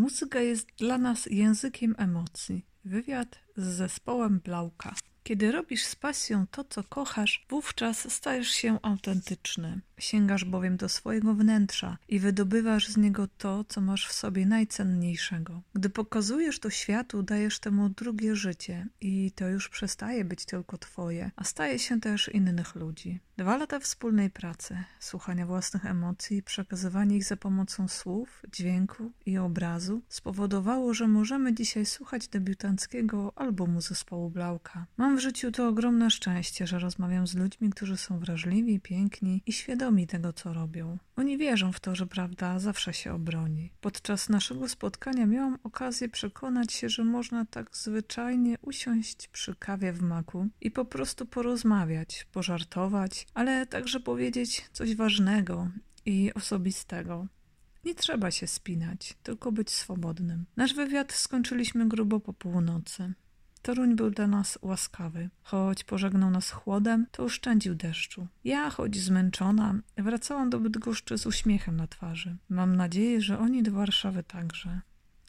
Muzyka jest dla nas językiem emocji. Wywiad z zespołem Blauka. Kiedy robisz z pasją to, co kochasz, wówczas stajesz się autentyczny. Sięgasz bowiem do swojego wnętrza i wydobywasz z niego to, co masz w sobie najcenniejszego. Gdy pokazujesz to światu, dajesz temu drugie życie i to już przestaje być tylko twoje, a staje się też innych ludzi. Dwa lata wspólnej pracy, słuchania własnych emocji przekazywania ich za pomocą słów, dźwięku i obrazu spowodowało, że możemy dzisiaj słuchać debiutanckiego albumu zespołu Blauka. Mam w życiu to ogromne szczęście, że rozmawiam z ludźmi, którzy są wrażliwi, piękni i świadomi tego, co robią. Oni wierzą w to, że prawda zawsze się obroni. Podczas naszego spotkania miałam okazję przekonać się, że można tak zwyczajnie usiąść przy kawie w maku i po prostu porozmawiać, pożartować, ale także powiedzieć coś ważnego i osobistego. Nie trzeba się spinać, tylko być swobodnym. Nasz wywiad skończyliśmy grubo po północy. Toruń był dla nas łaskawy. Choć pożegnał nas chłodem, to oszczędził deszczu. Ja, choć zmęczona, wracałam do Bydgoszczy z uśmiechem na twarzy. Mam nadzieję, że oni do Warszawy także.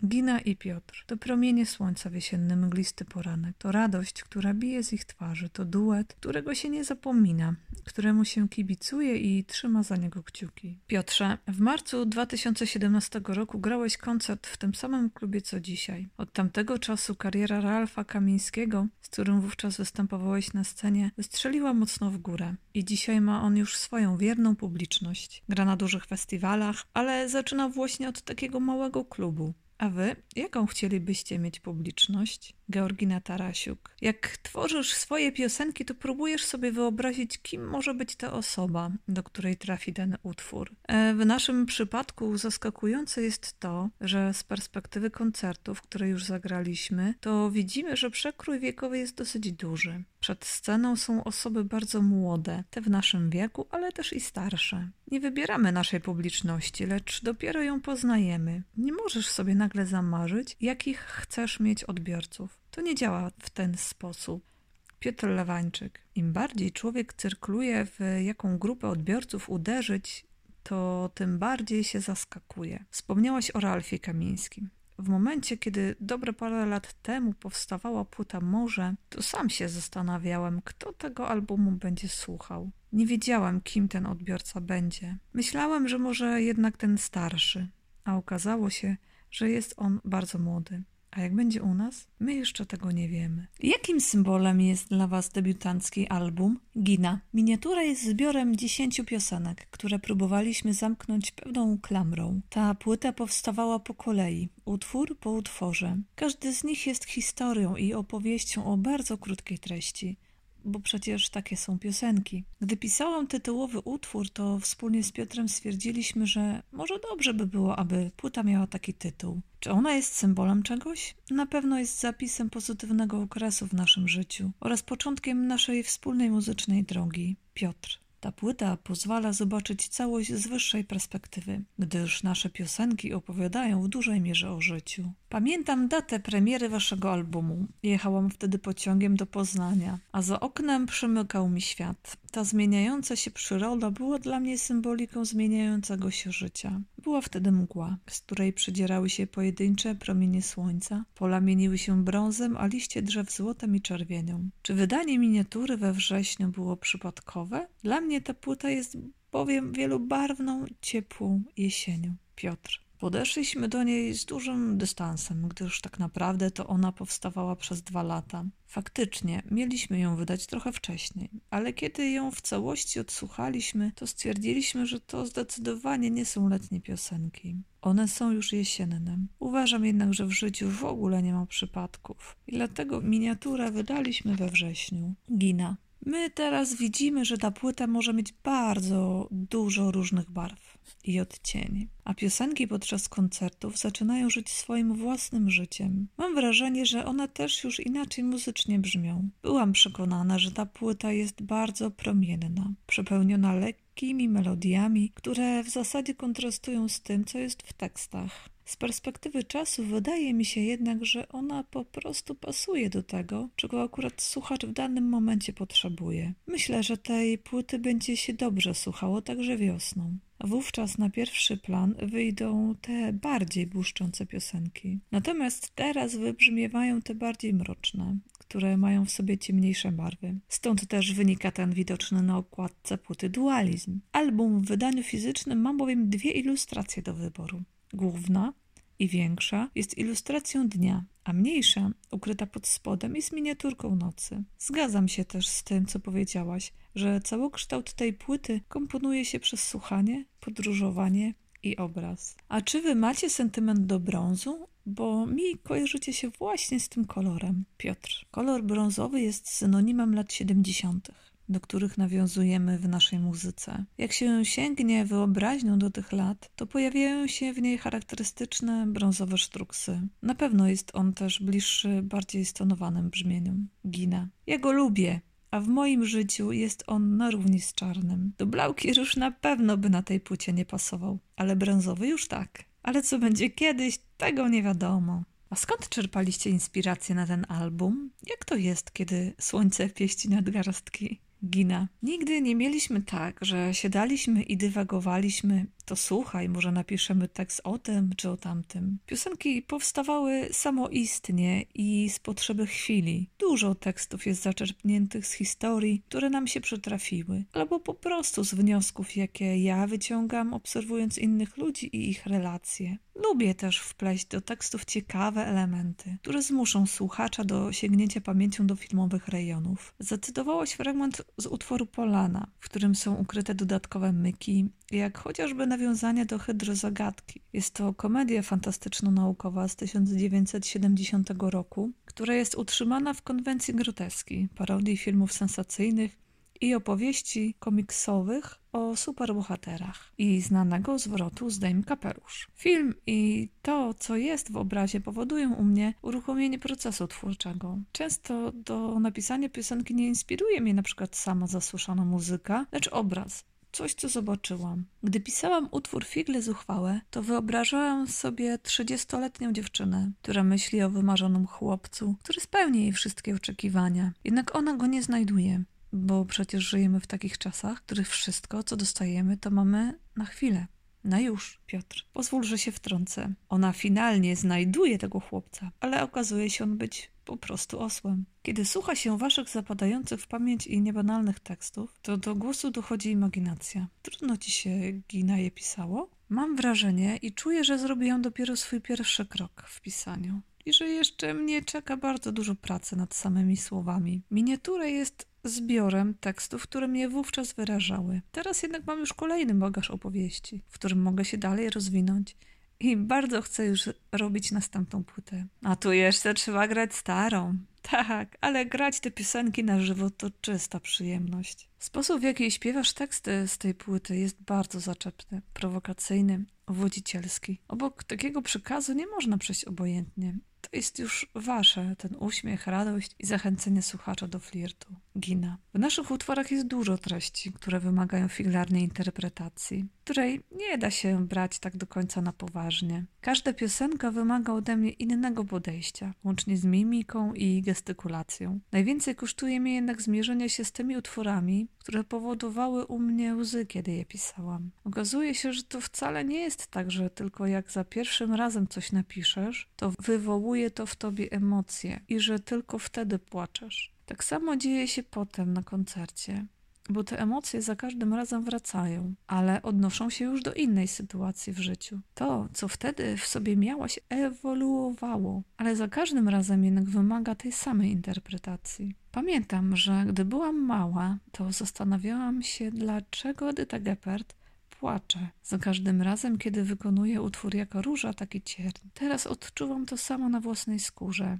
Gina i Piotr to promienie słońca w jesienny mglisty poranek. To radość, która bije z ich twarzy. To duet, którego się nie zapomina, któremu się kibicuje i trzyma za niego kciuki. Piotrze, w marcu 2017 roku grałeś koncert w tym samym klubie co dzisiaj. Od tamtego czasu kariera Ralfa Kamińskiego, z którym wówczas występowałeś na scenie, wystrzeliła mocno w górę. I dzisiaj ma on już swoją wierną publiczność. Gra na dużych festiwalach, ale zaczyna właśnie od takiego małego klubu. A wy, jaką chcielibyście mieć publiczność? Georgina Tarasiuk. Jak tworzysz swoje piosenki, to próbujesz sobie wyobrazić, kim może być ta osoba, do której trafi ten utwór. E, w naszym przypadku zaskakujące jest to, że z perspektywy koncertów, które już zagraliśmy, to widzimy, że przekrój wiekowy jest dosyć duży. Przed sceną są osoby bardzo młode, te w naszym wieku, ale też i starsze. Nie wybieramy naszej publiczności, lecz dopiero ją poznajemy. Nie możesz sobie nagle zamarzyć, jakich chcesz mieć odbiorców. To nie działa w ten sposób. Piotr Lewańczyk. Im bardziej człowiek cyrkluje, w jaką grupę odbiorców uderzyć, to tym bardziej się zaskakuje. Wspomniałaś o Ralfie Kamińskim. W momencie, kiedy dobre parę lat temu powstawała płyta Morze, to sam się zastanawiałem, kto tego albumu będzie słuchał. Nie wiedziałem, kim ten odbiorca będzie. Myślałem, że może jednak ten starszy, a okazało się, że jest on bardzo młody. A jak będzie u nas? My jeszcze tego nie wiemy. Jakim symbolem jest dla Was debiutancki album? Gina. Miniatura jest zbiorem dziesięciu piosenek, które próbowaliśmy zamknąć pewną klamrą. Ta płyta powstawała po kolei, utwór po utworze. Każdy z nich jest historią i opowieścią o bardzo krótkiej treści bo przecież takie są piosenki. Gdy pisałam tytułowy utwór, to wspólnie z Piotrem stwierdziliśmy, że może dobrze by było, aby płyta miała taki tytuł. Czy ona jest symbolem czegoś? Na pewno jest zapisem pozytywnego okresu w naszym życiu oraz początkiem naszej wspólnej muzycznej drogi. Piotr. Ta płyta pozwala zobaczyć całość z wyższej perspektywy, gdyż nasze piosenki opowiadają w dużej mierze o życiu. Pamiętam datę premiery waszego albumu. Jechałam wtedy pociągiem do Poznania, a za oknem przymykał mi świat. Ta zmieniająca się przyroda była dla mnie symboliką zmieniającego się życia. Była wtedy mgła, z której przedzierały się pojedyncze promienie słońca, pola mieniły się brązem, a liście drzew złotem i czerwienią. Czy wydanie miniatury we wrześniu było przypadkowe? Dla mnie ta płyta jest bowiem wielobarwną, ciepłą jesienią. Piotr. Podeszliśmy do niej z dużym dystansem, gdyż tak naprawdę to ona powstawała przez dwa lata. Faktycznie, mieliśmy ją wydać trochę wcześniej, ale kiedy ją w całości odsłuchaliśmy, to stwierdziliśmy, że to zdecydowanie nie są letnie piosenki. One są już jesienne. Uważam jednak, że w życiu w ogóle nie ma przypadków. I dlatego miniaturę wydaliśmy we wrześniu. Gina. My teraz widzimy, że ta płyta może mieć bardzo dużo różnych barw i odcieni, a piosenki podczas koncertów zaczynają żyć swoim własnym życiem. Mam wrażenie, że one też już inaczej muzycznie brzmią. Byłam przekonana, że ta płyta jest bardzo promienna, przepełniona lekkimi melodiami, które w zasadzie kontrastują z tym, co jest w tekstach. Z perspektywy czasu wydaje mi się jednak, że ona po prostu pasuje do tego, czego akurat słuchacz w danym momencie potrzebuje. Myślę, że tej płyty będzie się dobrze słuchało także wiosną. Wówczas na pierwszy plan wyjdą te bardziej błyszczące piosenki. Natomiast teraz wybrzmiewają te bardziej mroczne, które mają w sobie ciemniejsze barwy. Stąd też wynika ten widoczny na okładce płyty dualizm. Album w wydaniu fizycznym ma bowiem dwie ilustracje do wyboru. Główna i większa jest ilustracją dnia, a mniejsza, ukryta pod spodem, jest miniaturką nocy. Zgadzam się też z tym, co powiedziałaś, że całokształt tej płyty komponuje się przez słuchanie, podróżowanie i obraz. A czy wy macie sentyment do brązu? Bo mi kojarzycie się właśnie z tym kolorem. Piotr. Kolor brązowy jest synonimem lat 70 do których nawiązujemy w naszej muzyce. Jak się sięgnie wyobraźnią do tych lat, to pojawiają się w niej charakterystyczne brązowe sztruksy. Na pewno jest on też bliższy bardziej stonowanym brzmieniom. Gina. Ja go lubię, a w moim życiu jest on na równi z czarnym. Do blauki już na pewno by na tej płycie nie pasował, ale brązowy już tak. Ale co będzie kiedyś, tego nie wiadomo. A skąd czerpaliście inspirację na ten album? Jak to jest, kiedy słońce pieści nadgarstki? Gina. Nigdy nie mieliśmy tak, że siadaliśmy i dywagowaliśmy, to słuchaj, może napiszemy tekst o tym czy o tamtym. Piosenki powstawały samoistnie i z potrzeby chwili. Dużo tekstów jest zaczerpniętych z historii, które nam się przytrafiły, albo po prostu z wniosków, jakie ja wyciągam, obserwując innych ludzi i ich relacje. Lubię też wpleść do tekstów ciekawe elementy, które zmuszą słuchacza do sięgnięcia pamięcią do filmowych rejonów. Zacytowałaś fragment z utworu Polana, w którym są ukryte dodatkowe myki, jak chociażby nawiązanie do Hydrozagadki. Jest to komedia fantastyczno-naukowa z 1970 roku, która jest utrzymana w konwencji groteski, parodii filmów sensacyjnych i opowieści komiksowych o superbohaterach i znanego zwrotu Zdejm kapelusz. Film i to, co jest w obrazie, powodują u mnie uruchomienie procesu twórczego. Często do napisania piosenki nie inspiruje mnie przykład sama zasłyszana muzyka, lecz obraz, coś, co zobaczyłam. Gdy pisałam utwór Figle zuchwałe, to wyobrażałam sobie trzydziestoletnią dziewczynę, która myśli o wymarzonym chłopcu, który spełni jej wszystkie oczekiwania. Jednak ona go nie znajduje bo przecież żyjemy w takich czasach, w których wszystko, co dostajemy, to mamy na chwilę. Na już, Piotr. Pozwól, że się wtrącę. Ona finalnie znajduje tego chłopca, ale okazuje się on być po prostu osłem. Kiedy słucha się waszych zapadających w pamięć i niebanalnych tekstów, to do głosu dochodzi imaginacja. Trudno ci się, Gina, je pisało? Mam wrażenie i czuję, że zrobiłam dopiero swój pierwszy krok w pisaniu. I że jeszcze mnie czeka bardzo dużo pracy nad samymi słowami. Miniatura jest zbiorem tekstów, które mnie wówczas wyrażały. Teraz jednak mam już kolejny bagaż opowieści, w którym mogę się dalej rozwinąć i bardzo chcę już robić następną płytę. A tu jeszcze trzeba grać starą. Tak, ale grać te piosenki na żywo to czysta przyjemność. Sposób, w jaki śpiewasz teksty z tej płyty jest bardzo zaczepny, prowokacyjny, wodzicielski. Obok takiego przekazu nie można przejść obojętnie to jest już wasze, ten uśmiech, radość i zachęcenie słuchacza do flirtu. Gina. W naszych utworach jest dużo treści, które wymagają figlarnej interpretacji, której nie da się brać tak do końca na poważnie. Każda piosenka wymaga ode mnie innego podejścia, łącznie z mimiką i gestykulacją. Najwięcej kosztuje mnie jednak zmierzenie się z tymi utworami, które powodowały u mnie łzy, kiedy je pisałam. Okazuje się, że to wcale nie jest tak, że tylko jak za pierwszym razem coś napiszesz, to wywołuje to w tobie emocje i że tylko wtedy płaczesz. Tak samo dzieje się potem na koncercie bo te emocje za każdym razem wracają, ale odnoszą się już do innej sytuacji w życiu. To, co wtedy w sobie miałaś, ewoluowało, ale za każdym razem jednak wymaga tej samej interpretacji. Pamiętam, że gdy byłam mała, to zastanawiałam się, dlaczego Edyta Geppert płacze za każdym razem, kiedy wykonuje utwór jako róża, taki cierń. Teraz odczuwam to samo na własnej skórze.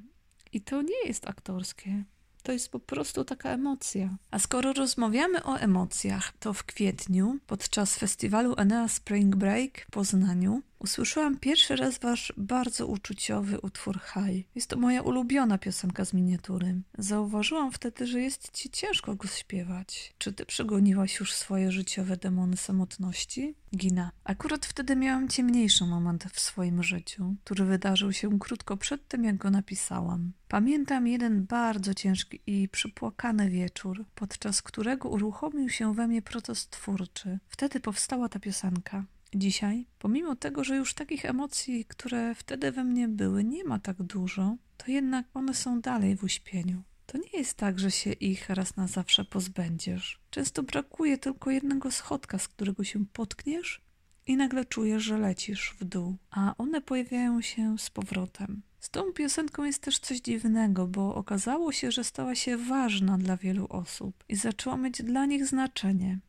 I to nie jest aktorskie. To jest po prostu taka emocja. A skoro rozmawiamy o emocjach, to w kwietniu podczas festiwalu Enea Spring Break w Poznaniu Usłyszałam pierwszy raz wasz bardzo uczuciowy utwór High. Jest to moja ulubiona piosenka z miniatury. Zauważyłam wtedy, że jest ci ciężko go śpiewać. Czy ty przegoniłaś już swoje życiowe demony samotności? Gina. Akurat wtedy miałam ciemniejszy moment w swoim życiu, który wydarzył się krótko przed tym, jak go napisałam. Pamiętam jeden bardzo ciężki i przypłakany wieczór, podczas którego uruchomił się we mnie proces twórczy. Wtedy powstała ta piosenka. Dzisiaj, pomimo tego, że już takich emocji, które wtedy we mnie były, nie ma tak dużo, to jednak one są dalej w uśpieniu. To nie jest tak, że się ich raz na zawsze pozbędziesz. Często brakuje tylko jednego schodka, z którego się potkniesz i nagle czujesz, że lecisz w dół, a one pojawiają się z powrotem. Z tą piosenką jest też coś dziwnego, bo okazało się, że stała się ważna dla wielu osób i zaczęła mieć dla nich znaczenie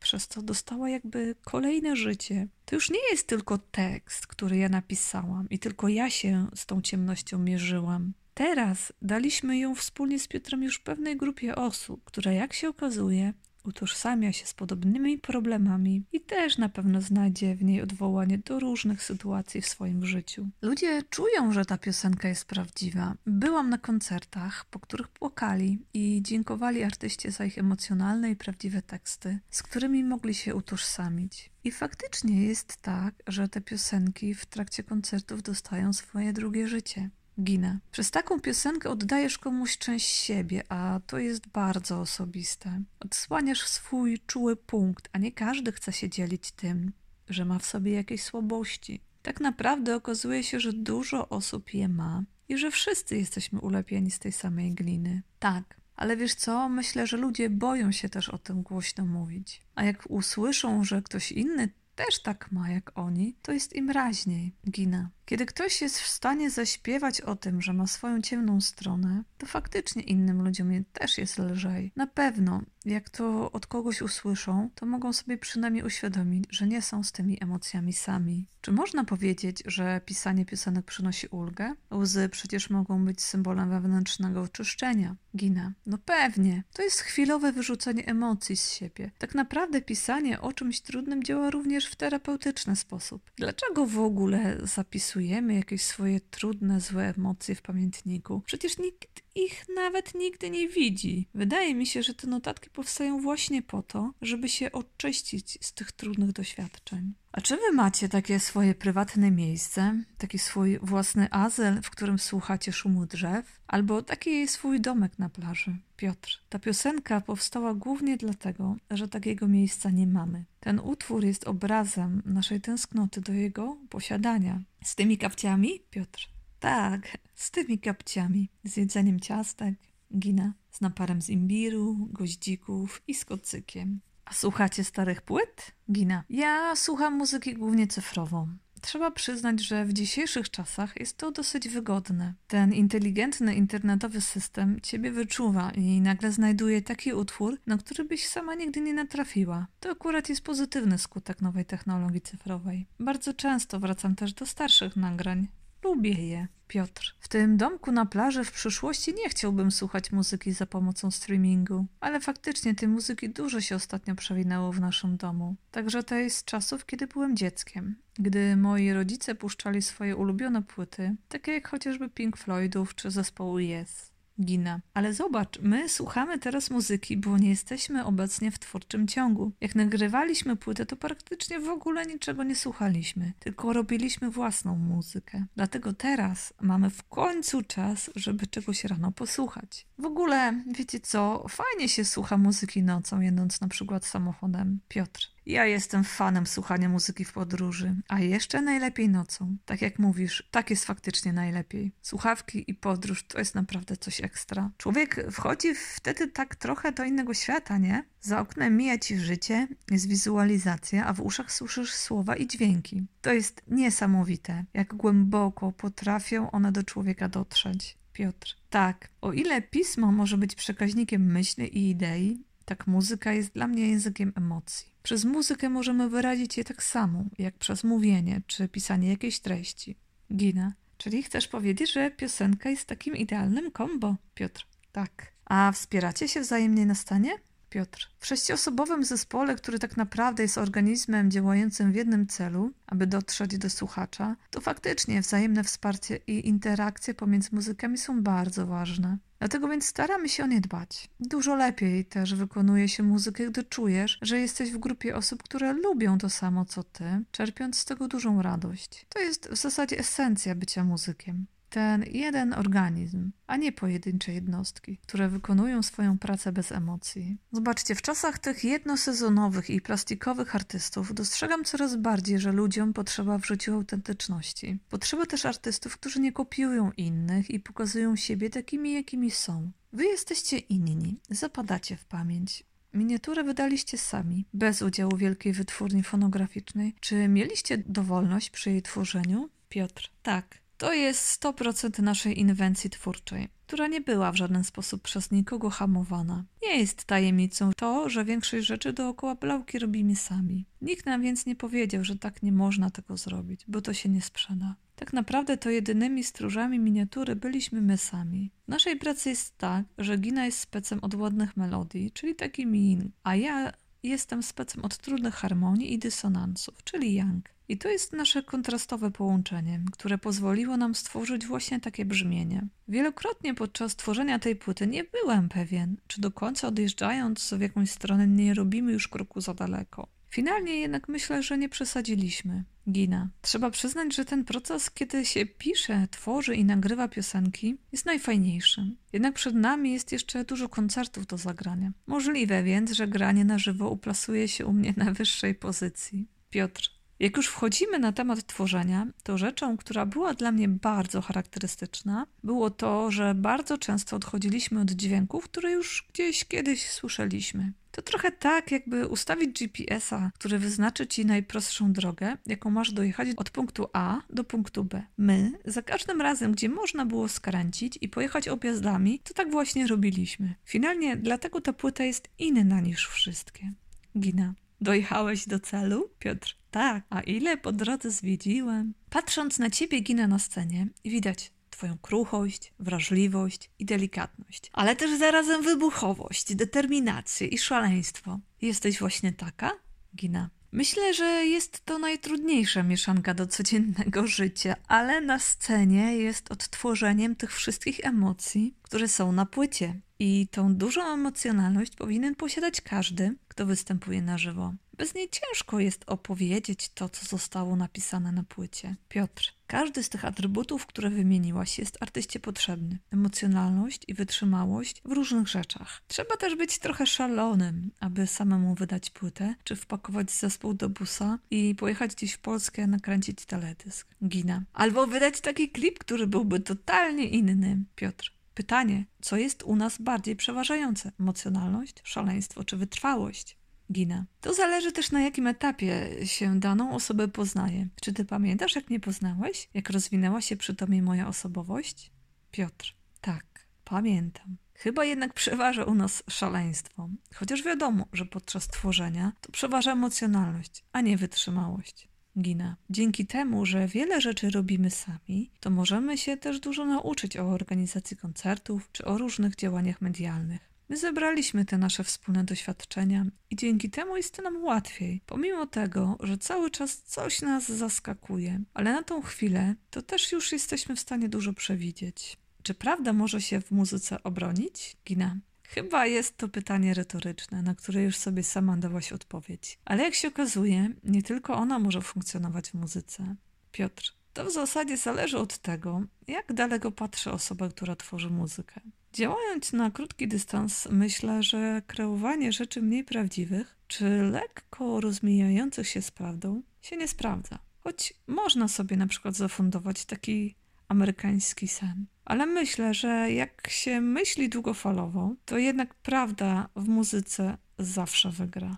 przez co dostała jakby kolejne życie. To już nie jest tylko tekst, który ja napisałam i tylko ja się z tą ciemnością mierzyłam. Teraz daliśmy ją wspólnie z Piotrem już pewnej grupie osób, która jak się okazuje utożsamia się z podobnymi problemami i też na pewno znajdzie w niej odwołanie do różnych sytuacji w swoim życiu. Ludzie czują, że ta piosenka jest prawdziwa. Byłam na koncertach, po których płakali i dziękowali artyście za ich emocjonalne i prawdziwe teksty, z którymi mogli się utożsamić. I faktycznie jest tak, że te piosenki w trakcie koncertów dostają swoje drugie życie ginę. Przez taką piosenkę oddajesz komuś część siebie, a to jest bardzo osobiste. Odsłaniasz swój czuły punkt, a nie każdy chce się dzielić tym, że ma w sobie jakieś słabości. Tak naprawdę okazuje się, że dużo osób je ma i że wszyscy jesteśmy ulepieni z tej samej gliny. Tak, ale wiesz co? Myślę, że ludzie boją się też o tym głośno mówić. A jak usłyszą, że ktoś inny też tak ma jak oni, to jest im raźniej. Gina. Kiedy ktoś jest w stanie zaśpiewać o tym, że ma swoją ciemną stronę, to faktycznie innym ludziom też jest lżej. Na pewno, jak to od kogoś usłyszą, to mogą sobie przynajmniej uświadomić, że nie są z tymi emocjami sami. Czy można powiedzieć, że pisanie piosenek przynosi ulgę? Łzy przecież mogą być symbolem wewnętrznego oczyszczenia. Gina. No pewnie. To jest chwilowe wyrzucenie emocji z siebie. Tak naprawdę pisanie o czymś trudnym działa również w terapeutyczny sposób. Dlaczego w ogóle zapisujemy zapisujemy jakieś swoje trudne, złe emocje w pamiętniku. Przecież nikt ich nawet nigdy nie widzi. Wydaje mi się, że te notatki powstają właśnie po to, żeby się oczyścić z tych trudnych doświadczeń. A czy wy macie takie swoje prywatne miejsce, taki swój własny azyl, w którym słuchacie szumu drzew, albo taki swój domek na plaży? Piotr, ta piosenka powstała głównie dlatego, że takiego miejsca nie mamy. Ten utwór jest obrazem naszej tęsknoty do jego posiadania. Z tymi kapciami? Piotr. Tak, z tymi kapciami, z jedzeniem ciastek, gina, z naparem z imbiru, goździków i z kocykiem. A słuchacie starych płyt? Gina. Ja słucham muzyki głównie cyfrową. Trzeba przyznać, że w dzisiejszych czasach jest to dosyć wygodne. Ten inteligentny internetowy system ciebie wyczuwa i nagle znajduje taki utwór, na który byś sama nigdy nie natrafiła. To akurat jest pozytywny skutek nowej technologii cyfrowej. Bardzo często wracam też do starszych nagrań, Lubię je. Piotr. W tym domku na plaży w przyszłości nie chciałbym słuchać muzyki za pomocą streamingu, ale faktycznie tej muzyki dużo się ostatnio przewinęło w naszym domu. Także to jest z czasów, kiedy byłem dzieckiem. Gdy moi rodzice puszczali swoje ulubione płyty, takie jak chociażby Pink Floydów czy zespołu Yes. Ale zobacz, my słuchamy teraz muzyki, bo nie jesteśmy obecnie w twórczym ciągu. Jak nagrywaliśmy płytę, to praktycznie w ogóle niczego nie słuchaliśmy, tylko robiliśmy własną muzykę. Dlatego teraz mamy w końcu czas, żeby czegoś rano posłuchać. W ogóle, wiecie co, fajnie się słucha muzyki nocą, jedąc na przykład samochodem. Piotr. Ja jestem fanem słuchania muzyki w podróży, a jeszcze najlepiej nocą. Tak jak mówisz, tak jest faktycznie najlepiej. Słuchawki i podróż to jest naprawdę coś ekstra. Człowiek wchodzi wtedy tak trochę do innego świata, nie? Za oknem mija ci życie, jest wizualizacja, a w uszach słyszysz słowa i dźwięki. To jest niesamowite, jak głęboko potrafią one do człowieka dotrzeć. Piotr. Tak, o ile pismo może być przekaźnikiem myśli i idei, tak muzyka jest dla mnie językiem emocji. Przez muzykę możemy wyrazić je tak samo, jak przez mówienie czy pisanie jakiejś treści. Gina. Czyli chcesz powiedzieć, że piosenka jest takim idealnym kombo, Piotr? Tak. A wspieracie się wzajemnie na stanie? Piotr. W sześciosobowym zespole, który tak naprawdę jest organizmem działającym w jednym celu, aby dotrzeć do słuchacza, to faktycznie wzajemne wsparcie i interakcje pomiędzy muzykami są bardzo ważne. Dlatego więc staramy się o nie dbać. Dużo lepiej też wykonuje się muzykę, gdy czujesz, że jesteś w grupie osób, które lubią to samo co ty, czerpiąc z tego dużą radość. To jest w zasadzie esencja bycia muzykiem ten jeden organizm, a nie pojedyncze jednostki, które wykonują swoją pracę bez emocji. Zobaczcie, w czasach tych jednosezonowych i plastikowych artystów dostrzegam coraz bardziej, że ludziom potrzeba w życiu autentyczności. Potrzeba też artystów, którzy nie kopiują innych i pokazują siebie takimi, jakimi są. Wy jesteście inni, zapadacie w pamięć. Miniaturę wydaliście sami, bez udziału wielkiej wytwórni fonograficznej. Czy mieliście dowolność przy jej tworzeniu? Piotr. Tak, to jest 100% naszej inwencji twórczej, która nie była w żaden sposób przez nikogo hamowana. Nie jest tajemnicą to, że większość rzeczy dookoła blałki robimy sami. Nikt nam więc nie powiedział, że tak nie można tego zrobić, bo to się nie sprzeda. Tak naprawdę to jedynymi stróżami miniatury byliśmy my sami. W naszej pracy jest tak, że Gina jest specem od ładnych melodii, czyli taki min, a ja jestem specem od trudnych harmonii i dysonansów, czyli yang. I to jest nasze kontrastowe połączenie, które pozwoliło nam stworzyć właśnie takie brzmienie. Wielokrotnie podczas tworzenia tej płyty nie byłem pewien, czy do końca odjeżdżając w jakąś stronę nie robimy już kroku za daleko. Finalnie jednak myślę, że nie przesadziliśmy. Gina. Trzeba przyznać, że ten proces, kiedy się pisze, tworzy i nagrywa piosenki, jest najfajniejszy. Jednak przed nami jest jeszcze dużo koncertów do zagrania. Możliwe więc, że granie na żywo uplasuje się u mnie na wyższej pozycji. Piotr. Jak już wchodzimy na temat tworzenia, to rzeczą, która była dla mnie bardzo charakterystyczna, było to, że bardzo często odchodziliśmy od dźwięków, które już gdzieś kiedyś słyszeliśmy. To trochę tak, jakby ustawić GPS-a, który wyznaczy ci najprostszą drogę, jaką masz dojechać od punktu A do punktu B. My, za każdym razem, gdzie można było skręcić i pojechać objazdami, to tak właśnie robiliśmy. Finalnie dlatego ta płyta jest inna niż wszystkie. Gina. Dojechałeś do celu? Piotr. Tak, a ile po drodze zwiedziłem? Patrząc na ciebie, ginę na scenie widać twoją kruchość, wrażliwość i delikatność, ale też zarazem wybuchowość, determinację i szaleństwo. Jesteś właśnie taka? Gina. Myślę, że jest to najtrudniejsza mieszanka do codziennego życia, ale na scenie jest odtworzeniem tych wszystkich emocji, które są na płycie. I tą dużą emocjonalność powinien posiadać każdy, kto występuje na żywo. Bez niej ciężko jest opowiedzieć to, co zostało napisane na płycie. Piotr, każdy z tych atrybutów, które wymieniłaś, jest artyście potrzebny. Emocjonalność i wytrzymałość w różnych rzeczach. Trzeba też być trochę szalonym, aby samemu wydać płytę, czy wpakować zespół do busa i pojechać gdzieś w Polskę nakręcić teledysk. Gina. Albo wydać taki klip, który byłby totalnie inny. Piotr. Pytanie, co jest u nas bardziej przeważające? Emocjonalność, szaleństwo czy wytrwałość? Gina. To zależy też na jakim etapie się daną osobę poznaje. Czy ty pamiętasz, jak mnie poznałeś? Jak rozwinęła się przy tobie moja osobowość? Piotr. Tak, pamiętam. Chyba jednak przeważa u nas szaleństwo. Chociaż wiadomo, że podczas tworzenia to przeważa emocjonalność, a nie wytrzymałość. Gina. Dzięki temu, że wiele rzeczy robimy sami, to możemy się też dużo nauczyć o organizacji koncertów czy o różnych działaniach medialnych. My zebraliśmy te nasze wspólne doświadczenia i dzięki temu jest nam łatwiej, pomimo tego, że cały czas coś nas zaskakuje, ale na tą chwilę to też już jesteśmy w stanie dużo przewidzieć. Czy prawda może się w muzyce obronić? Gina. Chyba jest to pytanie retoryczne, na które już sobie sama dałaś odpowiedź. Ale jak się okazuje, nie tylko ona może funkcjonować w muzyce. Piotr, to w zasadzie zależy od tego, jak daleko patrzy osoba, która tworzy muzykę. Działając na krótki dystans, myślę, że kreowanie rzeczy mniej prawdziwych, czy lekko rozmijających się z prawdą, się nie sprawdza. Choć można sobie na przykład zafundować taki amerykański sen. Ale myślę, że jak się myśli długofalowo, to jednak prawda w muzyce zawsze wygra.